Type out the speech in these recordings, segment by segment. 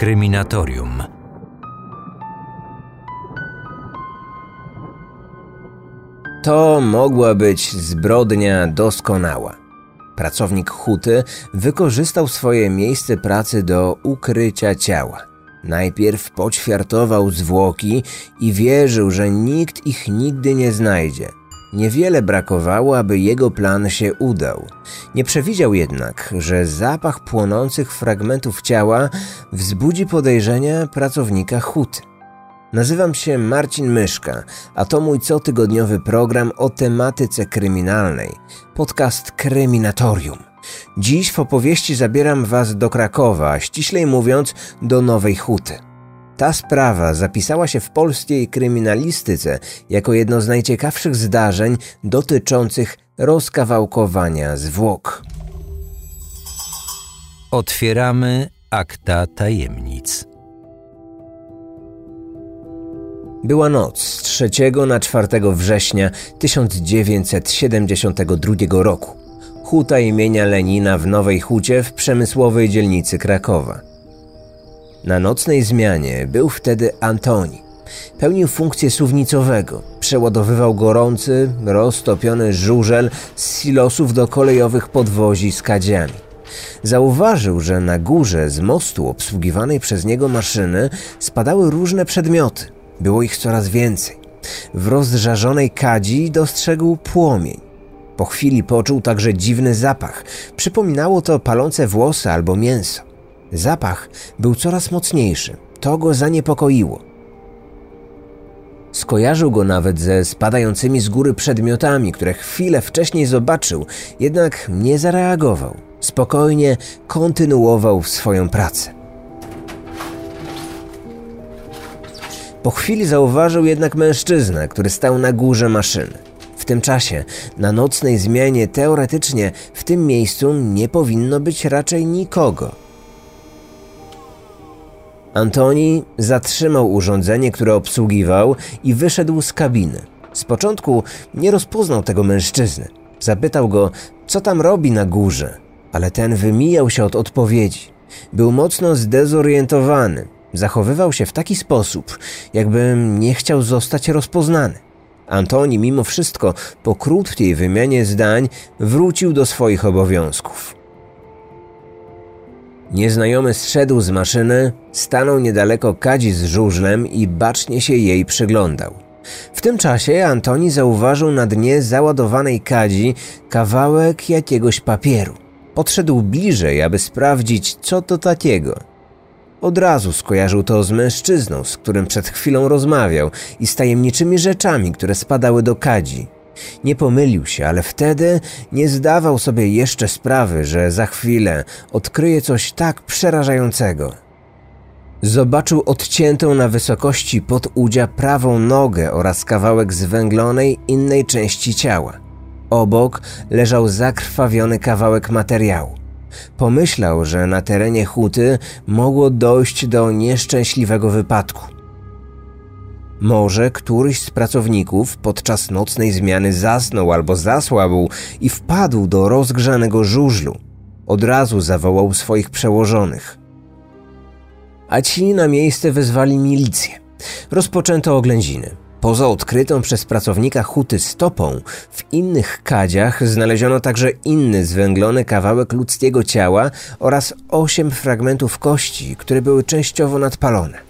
Kryminatorium. To mogła być zbrodnia doskonała. Pracownik huty wykorzystał swoje miejsce pracy do ukrycia ciała. Najpierw poćwiartował zwłoki i wierzył, że nikt ich nigdy nie znajdzie. Niewiele brakowało, aby jego plan się udał. Nie przewidział jednak, że zapach płonących fragmentów ciała wzbudzi podejrzenia pracownika huty. Nazywam się Marcin Myszka, a to mój cotygodniowy program o tematyce kryminalnej, podcast Kryminatorium. Dziś w opowieści zabieram Was do Krakowa, ściślej mówiąc do Nowej Huty. Ta sprawa zapisała się w polskiej kryminalistyce jako jedno z najciekawszych zdarzeń dotyczących rozkawałkowania zwłok. Otwieramy akta tajemnic. Była noc z 3 na 4 września 1972 roku. Huta imienia Lenina w Nowej Hucie w przemysłowej dzielnicy Krakowa. Na nocnej zmianie był wtedy Antoni. Pełnił funkcję suwnicowego. Przeładowywał gorący, roztopiony żużel z silosów do kolejowych podwozi z kadziami. Zauważył, że na górze z mostu obsługiwanej przez niego maszyny spadały różne przedmioty. Było ich coraz więcej. W rozżarzonej kadzi dostrzegł płomień. Po chwili poczuł także dziwny zapach. Przypominało to palące włosy albo mięso. Zapach był coraz mocniejszy. To go zaniepokoiło. Skojarzył go nawet ze spadającymi z góry przedmiotami, które chwilę wcześniej zobaczył, jednak nie zareagował. Spokojnie kontynuował swoją pracę. Po chwili zauważył jednak mężczyznę, który stał na górze maszyny. W tym czasie, na nocnej zmianie, teoretycznie w tym miejscu nie powinno być raczej nikogo. Antoni zatrzymał urządzenie, które obsługiwał i wyszedł z kabiny. Z początku nie rozpoznał tego mężczyzny. Zapytał go, co tam robi na górze, ale ten wymijał się od odpowiedzi. Był mocno zdezorientowany. Zachowywał się w taki sposób, jakby nie chciał zostać rozpoznany. Antoni mimo wszystko po krótkiej wymianie zdań wrócił do swoich obowiązków. Nieznajomy zszedł z maszyny, stanął niedaleko kadzi z żużlem i bacznie się jej przyglądał. W tym czasie Antoni zauważył na dnie załadowanej kadzi kawałek jakiegoś papieru. Podszedł bliżej, aby sprawdzić, co to takiego – od razu skojarzył to z mężczyzną, z którym przed chwilą rozmawiał i z tajemniczymi rzeczami, które spadały do kadzi. Nie pomylił się, ale wtedy nie zdawał sobie jeszcze sprawy, że za chwilę odkryje coś tak przerażającego. Zobaczył odciętą na wysokości pod udzia prawą nogę oraz kawałek zwęglonej innej części ciała. Obok leżał zakrwawiony kawałek materiału. Pomyślał, że na terenie huty mogło dojść do nieszczęśliwego wypadku. Może któryś z pracowników podczas nocnej zmiany zasnął albo zasłabł i wpadł do rozgrzanego żużlu. Od razu zawołał swoich przełożonych. A ci na miejsce wezwali milicję. Rozpoczęto oględziny. Poza odkrytą przez pracownika huty stopą, w innych kadziach znaleziono także inny zwęglony kawałek ludzkiego ciała oraz osiem fragmentów kości, które były częściowo nadpalone.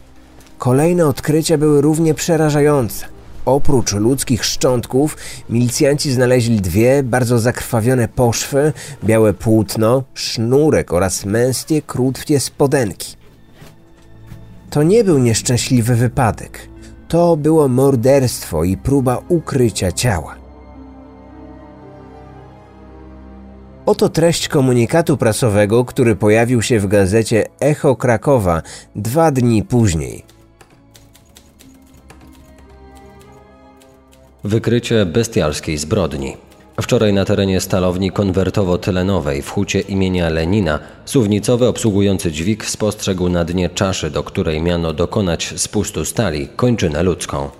Kolejne odkrycia były równie przerażające. Oprócz ludzkich szczątków, milicjanci znaleźli dwie bardzo zakrwawione poszwy, białe płótno, sznurek oraz męskie, krótkie spodenki. To nie był nieszczęśliwy wypadek. To było morderstwo i próba ukrycia ciała. Oto treść komunikatu prasowego, który pojawił się w gazecie Echo Krakowa dwa dni później. Wykrycie bestialskiej zbrodni. Wczoraj na terenie stalowni konwertowo-tylenowej w hucie imienia Lenina suwnicowy obsługujący dźwig spostrzegł na dnie czaszy, do której miano dokonać spustu stali, kończynę ludzką.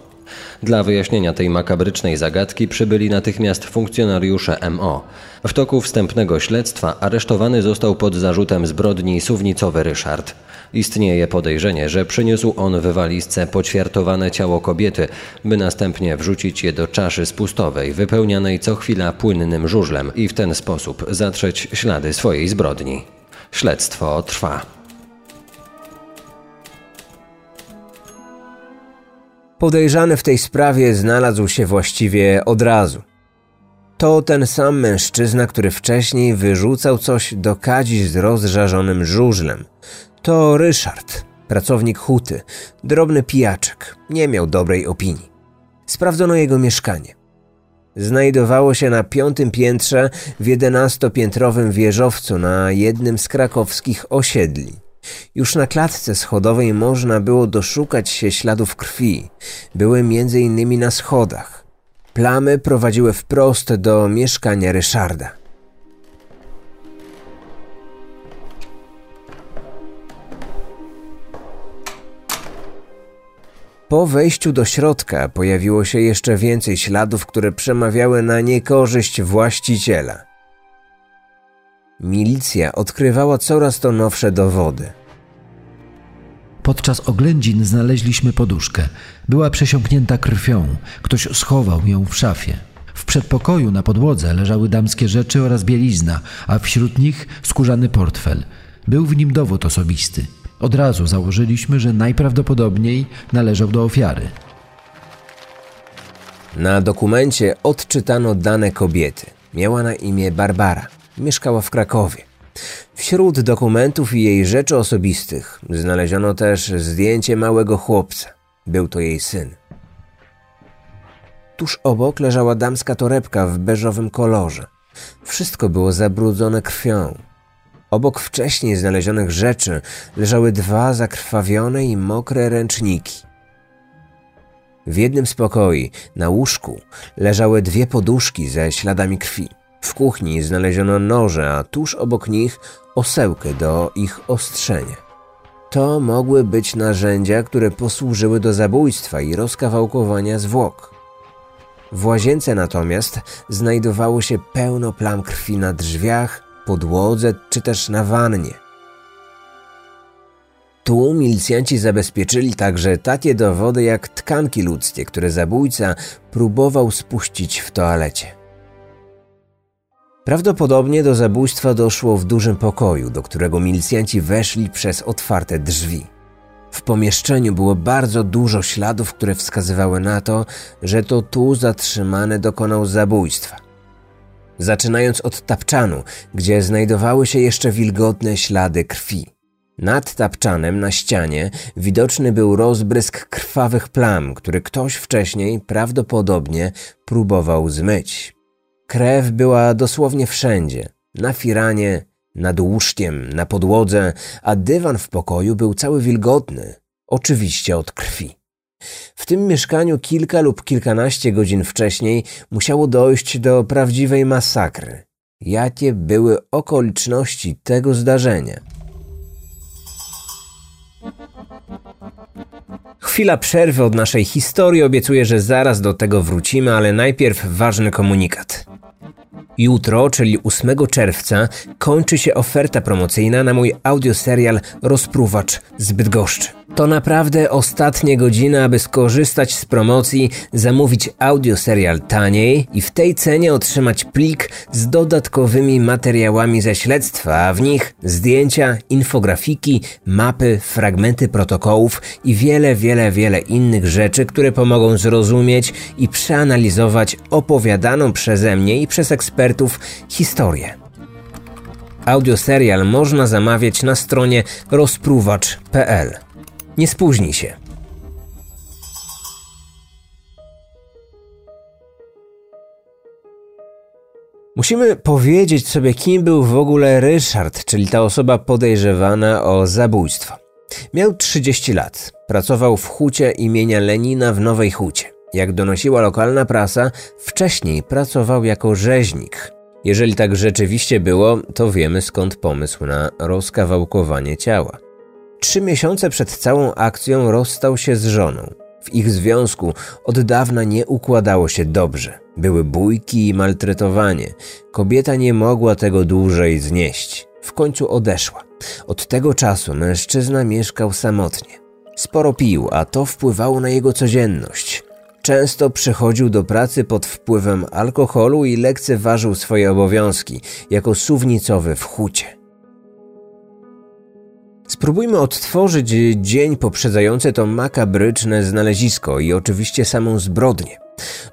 Dla wyjaśnienia tej makabrycznej zagadki przybyli natychmiast funkcjonariusze MO. W toku wstępnego śledztwa aresztowany został pod zarzutem zbrodni suwnicowy Ryszard. Istnieje podejrzenie, że przyniósł on w walizce poćwiartowane ciało kobiety, by następnie wrzucić je do czaszy spustowej, wypełnianej co chwila płynnym żużlem i w ten sposób zatrzeć ślady swojej zbrodni. Śledztwo trwa. Podejrzany w tej sprawie znalazł się właściwie od razu. To ten sam mężczyzna, który wcześniej wyrzucał coś do kadzi z rozżarzonym żużlem. To Ryszard, pracownik huty, drobny pijaczek, nie miał dobrej opinii. Sprawdzono jego mieszkanie. Znajdowało się na piątym piętrze w jedenastopiętrowym wieżowcu na jednym z krakowskich osiedli. Już na klatce schodowej można było doszukać się śladów krwi. Były między innymi na schodach. Plamy prowadziły wprost do mieszkania Ryszarda. Po wejściu do środka pojawiło się jeszcze więcej śladów, które przemawiały na niekorzyść właściciela. Milicja odkrywała coraz to nowsze dowody. Podczas oględzin znaleźliśmy poduszkę. Była przesiąknięta krwią. Ktoś schował ją w szafie. W przedpokoju na podłodze leżały damskie rzeczy oraz bielizna, a wśród nich skórzany portfel. Był w nim dowód osobisty. Od razu założyliśmy, że najprawdopodobniej należał do ofiary. Na dokumencie odczytano dane kobiety. Miała na imię Barbara. Mieszkała w Krakowie. Wśród dokumentów i jej rzeczy osobistych znaleziono też zdjęcie małego chłopca. Był to jej syn. Tuż obok leżała damska torebka w beżowym kolorze. Wszystko było zabrudzone krwią. Obok wcześniej znalezionych rzeczy leżały dwa zakrwawione i mokre ręczniki. W jednym z pokoi, na łóżku, leżały dwie poduszki ze śladami krwi. W kuchni znaleziono noże, a tuż obok nich osełkę do ich ostrzenia. To mogły być narzędzia, które posłużyły do zabójstwa i rozkawałkowania zwłok. W łazience natomiast znajdowało się pełno plam krwi na drzwiach, podłodze czy też na wannie. Tu milicjanci zabezpieczyli także takie dowody jak tkanki ludzkie, które zabójca próbował spuścić w toalecie. Prawdopodobnie do zabójstwa doszło w dużym pokoju, do którego milicjanci weszli przez otwarte drzwi. W pomieszczeniu było bardzo dużo śladów, które wskazywały na to, że to tu zatrzymany dokonał zabójstwa. Zaczynając od tapczanu, gdzie znajdowały się jeszcze wilgotne ślady krwi. Nad tapczanem na ścianie widoczny był rozbrysk krwawych plam, który ktoś wcześniej prawdopodobnie próbował zmyć. Krew była dosłownie wszędzie. Na firanie, nad łóżkiem, na podłodze, a dywan w pokoju był cały wilgotny. Oczywiście od krwi. W tym mieszkaniu kilka lub kilkanaście godzin wcześniej musiało dojść do prawdziwej masakry. Jakie były okoliczności tego zdarzenia? Chwila przerwy od naszej historii. Obiecuję, że zaraz do tego wrócimy, ale najpierw ważny komunikat. Jutro, czyli 8 czerwca, kończy się oferta promocyjna na mój audioserial Rozpruwacz z Bydgoszczy. To naprawdę ostatnie godziny, aby skorzystać z promocji, zamówić audioserial taniej i w tej cenie otrzymać plik z dodatkowymi materiałami ze śledztwa, a w nich zdjęcia, infografiki, mapy, fragmenty protokołów i wiele, wiele, wiele innych rzeczy, które pomogą zrozumieć i przeanalizować opowiadaną przeze mnie i przez ekspertów historię. Audioserial można zamawiać na stronie rozpruwacz.pl. Nie spóźnij się. Musimy powiedzieć sobie, kim był w ogóle Ryszard, czyli ta osoba podejrzewana o zabójstwo. Miał 30 lat. Pracował w hucie imienia Lenina w Nowej Hucie. Jak donosiła lokalna prasa, wcześniej pracował jako rzeźnik. Jeżeli tak rzeczywiście było, to wiemy skąd pomysł na rozkawałkowanie ciała. Trzy miesiące przed całą akcją rozstał się z żoną. W ich związku od dawna nie układało się dobrze. Były bójki i maltretowanie. Kobieta nie mogła tego dłużej znieść. W końcu odeszła. Od tego czasu mężczyzna mieszkał samotnie. Sporo pił, a to wpływało na jego codzienność. Często przychodził do pracy pod wpływem alkoholu i lekceważył swoje obowiązki jako suwnicowy w hucie. Spróbujmy odtworzyć dzień poprzedzający to makabryczne znalezisko i oczywiście samą zbrodnię.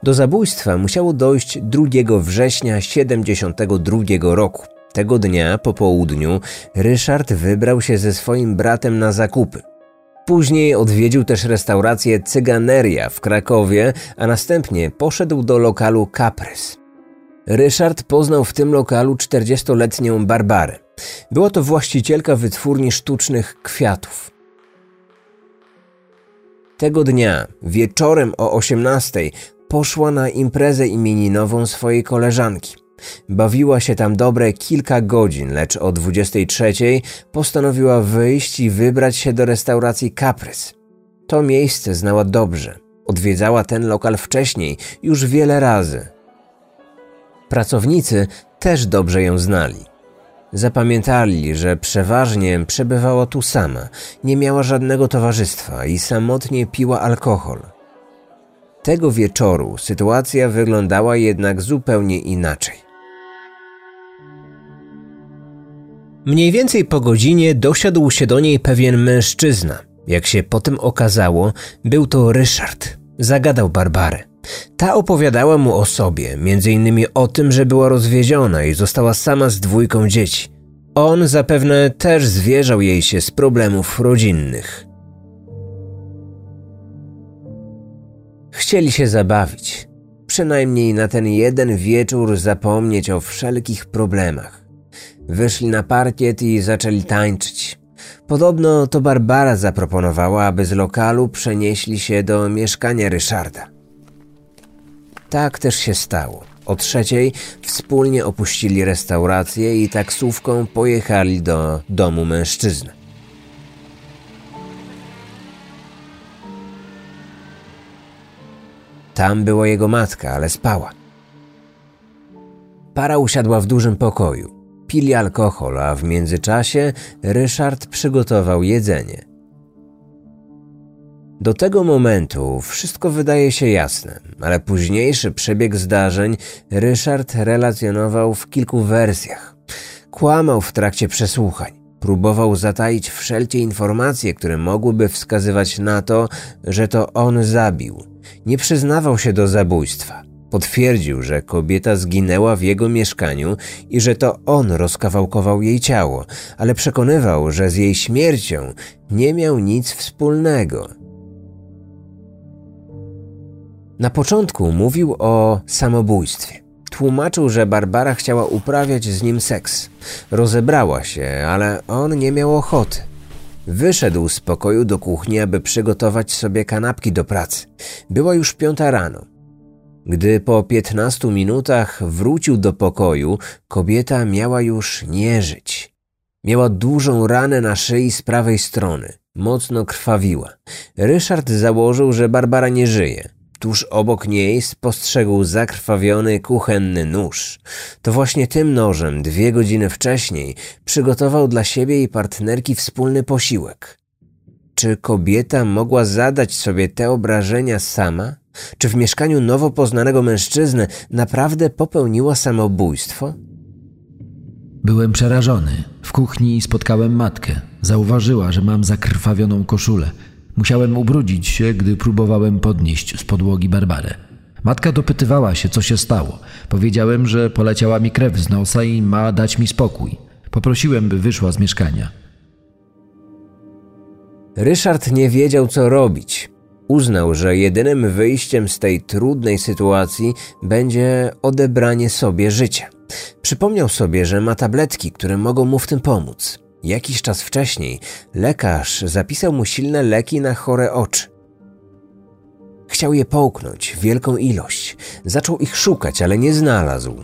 Do zabójstwa musiało dojść 2 września 72 roku. Tego dnia po południu Ryszard wybrał się ze swoim bratem na zakupy. Później odwiedził też restaurację Cyganeria w Krakowie, a następnie poszedł do lokalu Caprys. Ryszard poznał w tym lokalu 40-letnią Barbarę. Była to właścicielka wytwórni sztucznych kwiatów. Tego dnia, wieczorem o 18, poszła na imprezę imieninową swojej koleżanki. Bawiła się tam dobre kilka godzin, lecz o 23 postanowiła wyjść i wybrać się do restauracji Caprys. To miejsce znała dobrze. Odwiedzała ten lokal wcześniej, już wiele razy. Pracownicy też dobrze ją znali. Zapamiętali, że przeważnie przebywała tu sama, nie miała żadnego towarzystwa i samotnie piła alkohol. Tego wieczoru sytuacja wyglądała jednak zupełnie inaczej. Mniej więcej po godzinie dosiadł się do niej pewien mężczyzna. Jak się potem okazało, był to Ryszard. Zagadał Barbarę. Ta opowiadała mu o sobie, między innymi o tym, że była rozwiedziona i została sama z dwójką dzieci. On zapewne też zwierzał jej się z problemów rodzinnych. Chcieli się zabawić, przynajmniej na ten jeden wieczór zapomnieć o wszelkich problemach. Wyszli na parkiet i zaczęli tańczyć. Podobno to Barbara zaproponowała, aby z lokalu przenieśli się do mieszkania Ryszarda. Tak też się stało. O trzeciej wspólnie opuścili restaurację i taksówką pojechali do domu mężczyzny. Tam była jego matka, ale spała. Para usiadła w dużym pokoju. Pili alkohol, a w międzyczasie Ryszard przygotował jedzenie. Do tego momentu wszystko wydaje się jasne, ale późniejszy przebieg zdarzeń Ryszard relacjonował w kilku wersjach. Kłamał w trakcie przesłuchań. Próbował zataić wszelkie informacje, które mogłyby wskazywać na to, że to on zabił. Nie przyznawał się do zabójstwa. Potwierdził, że kobieta zginęła w jego mieszkaniu i że to on rozkawałkował jej ciało, ale przekonywał, że z jej śmiercią nie miał nic wspólnego. Na początku mówił o samobójstwie. Tłumaczył, że Barbara chciała uprawiać z nim seks. Rozebrała się, ale on nie miał ochoty. Wyszedł z pokoju do kuchni, aby przygotować sobie kanapki do pracy. Była już piąta rano. Gdy po piętnastu minutach wrócił do pokoju, kobieta miała już nie żyć. Miała dużą ranę na szyi z prawej strony. Mocno krwawiła. Ryszard założył, że Barbara nie żyje. Tuż obok niej spostrzegł zakrwawiony kuchenny nóż. To właśnie tym nożem dwie godziny wcześniej przygotował dla siebie i partnerki wspólny posiłek. Czy kobieta mogła zadać sobie te obrażenia sama? Czy w mieszkaniu nowo poznanego mężczyzny naprawdę popełniła samobójstwo? Byłem przerażony. W kuchni spotkałem matkę. Zauważyła, że mam zakrwawioną koszulę. Musiałem ubrudzić się, gdy próbowałem podnieść z podłogi Barbarę. Matka dopytywała się, co się stało. Powiedziałem, że poleciała mi krew z nosa i ma dać mi spokój. Poprosiłem, by wyszła z mieszkania. Ryszard nie wiedział, co robić. Uznał, że jedynym wyjściem z tej trudnej sytuacji będzie odebranie sobie życia. Przypomniał sobie, że ma tabletki, które mogą mu w tym pomóc. Jakiś czas wcześniej lekarz zapisał mu silne leki na chore oczy. Chciał je połknąć, wielką ilość. Zaczął ich szukać, ale nie znalazł.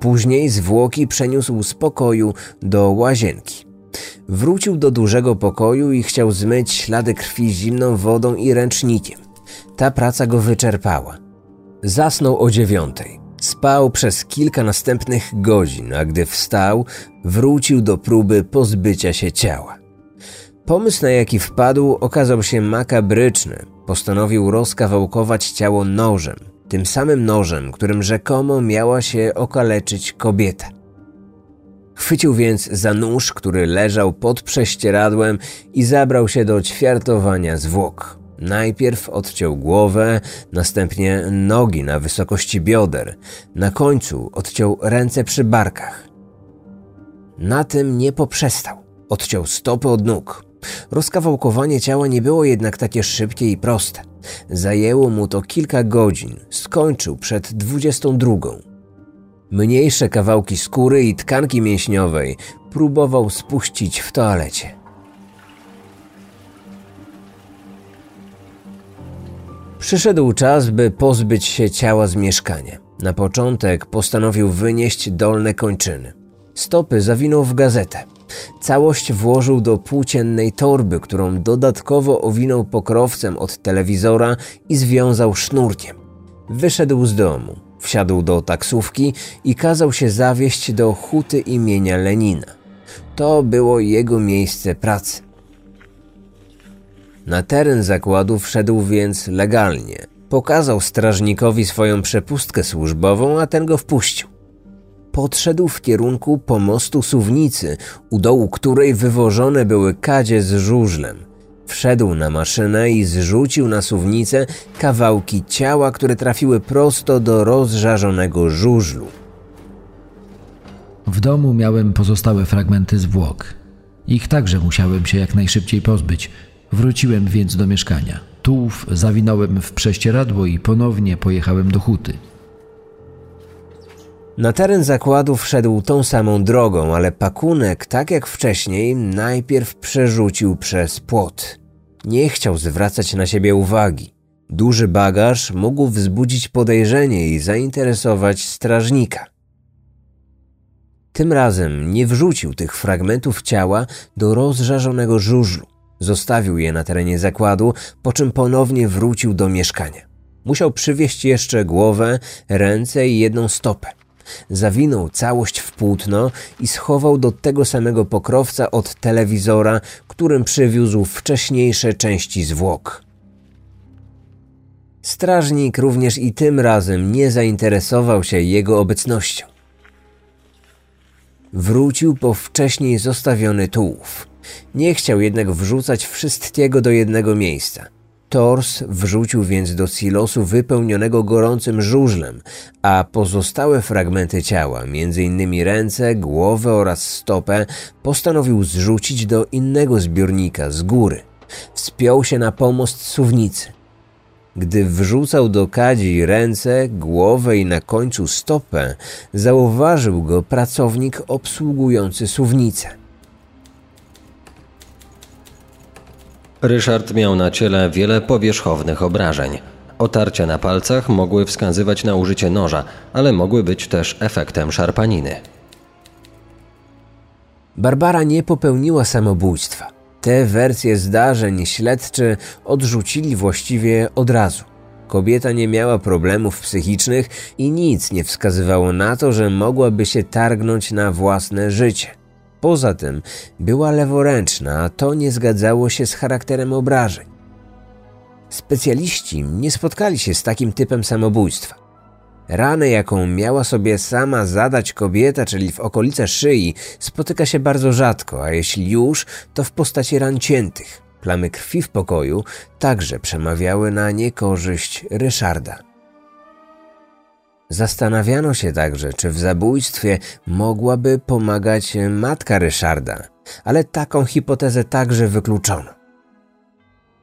Później zwłoki przeniósł z pokoju do łazienki. Wrócił do dużego pokoju i chciał zmyć ślady krwi zimną wodą i ręcznikiem. Ta praca go wyczerpała. Zasnął o dziewiątej. Spał przez kilka następnych godzin, a gdy wstał, wrócił do próby pozbycia się ciała. Pomysł, na jaki wpadł, okazał się makabryczny. Postanowił rozkawałkować ciało nożem, tym samym nożem, którym rzekomo miała się okaleczyć kobieta. Chwycił więc za nóż, który leżał pod prześcieradłem i zabrał się do ćwiartowania zwłok. Najpierw odciął głowę, następnie nogi na wysokości bioder, na końcu odciął ręce przy barkach. Na tym nie poprzestał. Odciął stopy od nóg. Rozkawałkowanie ciała nie było jednak takie szybkie i proste. Zajęło mu to kilka godzin. Skończył przed dwudziestą drugą. Mniejsze kawałki skóry i tkanki mięśniowej próbował spuścić w toalecie. Przyszedł czas, by pozbyć się ciała z mieszkania. Na początek postanowił wynieść dolne kończyny. Stopy zawinął w gazetę. Całość włożył do płóciennej torby, którą dodatkowo owinął pokrowcem od telewizora i związał sznurkiem. Wyszedł z domu, wsiadł do taksówki i kazał się zawieźć do huty imienia Lenina. To było jego miejsce pracy. Na teren zakładu wszedł więc legalnie. Pokazał strażnikowi swoją przepustkę służbową, a ten go wpuścił. Podszedł w kierunku pomostu suwnicy, u dołu której wywożone były kadzie z żużlem. Wszedł na maszynę i zrzucił na suwnicę kawałki ciała, które trafiły prosto do rozżarzonego żużlu. W domu miałem pozostałe fragmenty zwłok. Ich także musiałem się jak najszybciej pozbyć – Wróciłem więc do mieszkania. Tułów zawinąłem w prześcieradło i ponownie pojechałem do huty. Na teren zakładu wszedł tą samą drogą, ale pakunek, tak jak wcześniej, najpierw przerzucił przez płot. Nie chciał zwracać na siebie uwagi. Duży bagaż mógł wzbudzić podejrzenie i zainteresować strażnika. Tym razem nie wrzucił tych fragmentów ciała do rozżarzonego żużlu. Zostawił je na terenie zakładu, po czym ponownie wrócił do mieszkania. Musiał przywieźć jeszcze głowę, ręce i jedną stopę. Zawinął całość w płótno i schował do tego samego pokrowca od telewizora, którym przywiózł wcześniejsze części zwłok. Strażnik również i tym razem nie zainteresował się jego obecnością. Wrócił po wcześniej zostawiony tułów. Nie chciał jednak wrzucać wszystkiego do jednego miejsca. Tors wrzucił więc do silosu wypełnionego gorącym żużlem, a pozostałe fragmenty ciała, m.in. ręce, głowę oraz stopę, postanowił zrzucić do innego zbiornika z góry. Wspiął się na pomost suwnicy. Gdy wrzucał do kadzi ręce, głowę i na końcu stopę, zauważył go pracownik obsługujący suwnicę. Ryszard miał na ciele wiele powierzchownych obrażeń. Otarcia na palcach mogły wskazywać na użycie noża, ale mogły być też efektem szarpaniny. Barbara nie popełniła samobójstwa. Te wersje zdarzeń śledczy odrzucili właściwie od razu. Kobieta nie miała problemów psychicznych i nic nie wskazywało na to, że mogłaby się targnąć na własne życie. Poza tym była leworęczna, a to nie zgadzało się z charakterem obrażeń. Specjaliści nie spotkali się z takim typem samobójstwa. Ranę, jaką miała sobie sama zadać kobieta, czyli w okolice szyi, spotyka się bardzo rzadko, a jeśli już, to w postaci ran ciętych. Plamy krwi w pokoju także przemawiały na niekorzyść Ryszarda. Zastanawiano się także, czy w zabójstwie mogłaby pomagać matka Ryszarda, ale taką hipotezę także wykluczono.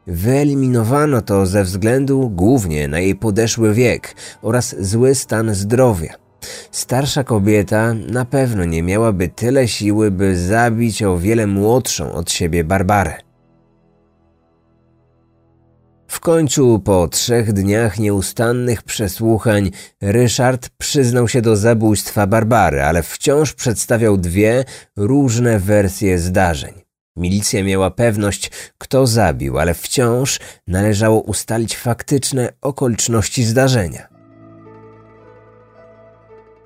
Wyeliminowano to ze względu głównie na jej podeszły wiek oraz zły stan zdrowia. Starsza kobieta na pewno nie miałaby tyle siły, by zabić o wiele młodszą od siebie Barbarę. W końcu po trzech dniach nieustannych przesłuchań Ryszard przyznał się do zabójstwa Barbary, ale wciąż przedstawiał dwie różne wersje zdarzeń. Milicja miała pewność, kto zabił, ale wciąż należało ustalić faktyczne okoliczności zdarzenia.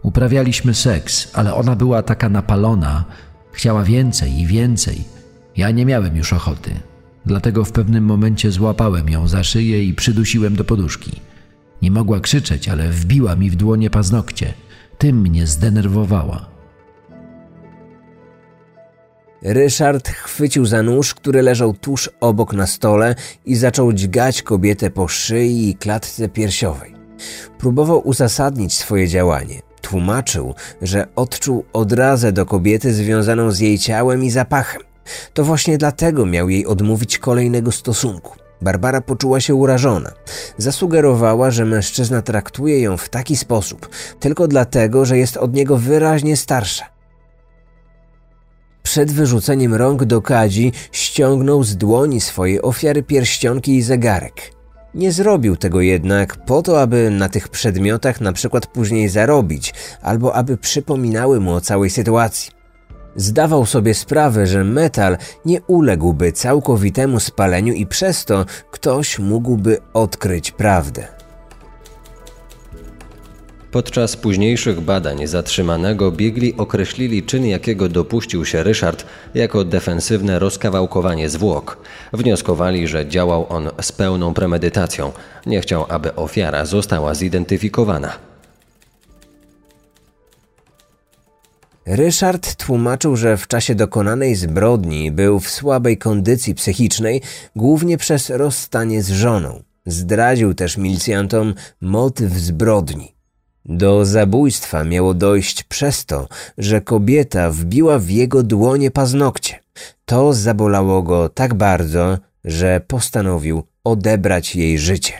Uprawialiśmy seks, ale ona była taka napalona, chciała więcej i więcej. Ja nie miałem już ochoty. Dlatego w pewnym momencie złapałem ją za szyję i przydusiłem do poduszki. Nie mogła krzyczeć, ale wbiła mi w dłonie paznokcie. Tym mnie zdenerwowała. Ryszard chwycił za nóż, który leżał tuż obok na stole i zaczął dźgać kobietę po szyi i klatce piersiowej. Próbował uzasadnić swoje działanie. Tłumaczył, że odczuł odrazę do kobiety związaną z jej ciałem i zapachem. To właśnie dlatego miał jej odmówić kolejnego stosunku. Barbara poczuła się urażona. Zasugerowała, że mężczyzna traktuje ją w taki sposób tylko dlatego, że jest od niego wyraźnie starsza. Przed wyrzuceniem rąk do kadzi ściągnął z dłoni swojej ofiary pierścionki i zegarek. Nie zrobił tego jednak po to, aby na tych przedmiotach na przykład później zarobić, albo aby przypominały mu o całej sytuacji. Zdawał sobie sprawę, że metal nie uległby całkowitemu spaleniu i przez to ktoś mógłby odkryć prawdę. Podczas późniejszych badań zatrzymanego biegli określili czyn, jakiego dopuścił się Ryszard, jako defensywne rozkawałkowanie zwłok. Wnioskowali, że działał on z pełną premedytacją. Nie chciał, aby ofiara została zidentyfikowana. Ryszard tłumaczył, że w czasie dokonanej zbrodni był w słabej kondycji psychicznej, głównie przez rozstanie z żoną. Zdradził też milicjantom motyw zbrodni. Do zabójstwa miało dojść przez to, że kobieta wbiła w jego dłonie paznokcie. To zabolało go tak bardzo, że postanowił odebrać jej życie.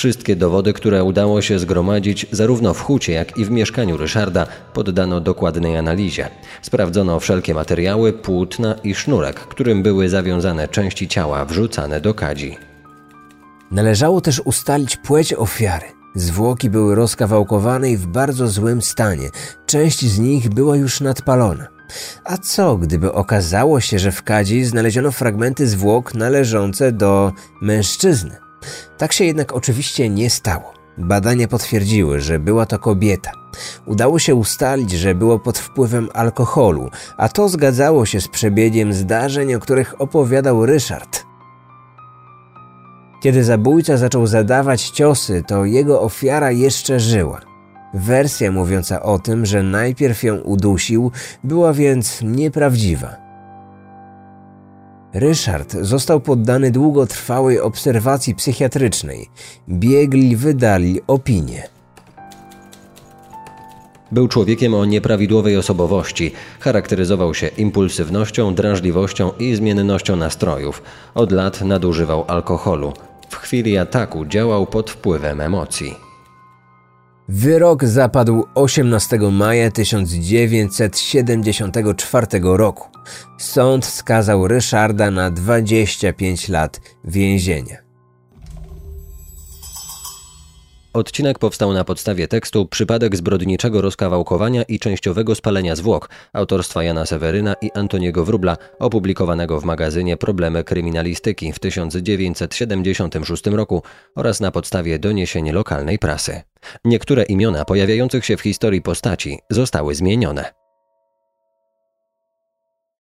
Wszystkie dowody, które udało się zgromadzić zarówno w hucie, jak i w mieszkaniu Ryszarda, poddano dokładnej analizie. Sprawdzono wszelkie materiały, płótna i sznurek, którym były zawiązane części ciała wrzucane do kadzi. Należało też ustalić płeć ofiary. Zwłoki były rozkawałkowane i w bardzo złym stanie. Część z nich była już nadpalona. A co, gdyby okazało się, że w kadzi znaleziono fragmenty zwłok należące do mężczyzny? Tak się jednak oczywiście nie stało. Badania potwierdziły, że była to kobieta. Udało się ustalić, że było pod wpływem alkoholu, a to zgadzało się z przebiegiem zdarzeń, o których opowiadał Ryszard. Kiedy zabójca zaczął zadawać ciosy, to jego ofiara jeszcze żyła. Wersja mówiąca o tym, że najpierw ją udusił, była więc nieprawdziwa. Ryszard został poddany długotrwałej obserwacji psychiatrycznej. Biegli wydali opinię. Był człowiekiem o nieprawidłowej osobowości. Charakteryzował się impulsywnością, drażliwością i zmiennością nastrojów. Od lat nadużywał alkoholu. W chwili ataku działał pod wpływem emocji. Wyrok zapadł 18 maja 1974 roku. Sąd skazał Ryszarda na 25 lat więzienia. Odcinek powstał na podstawie tekstu Przypadek zbrodniczego rozkawałkowania i częściowego spalenia zwłok autorstwa Jana Seweryna i Antoniego Wróbla, opublikowanego w magazynie Problemy kryminalistyki w 1976 roku oraz na podstawie doniesień lokalnej prasy. Niektóre imiona pojawiających się w historii postaci zostały zmienione.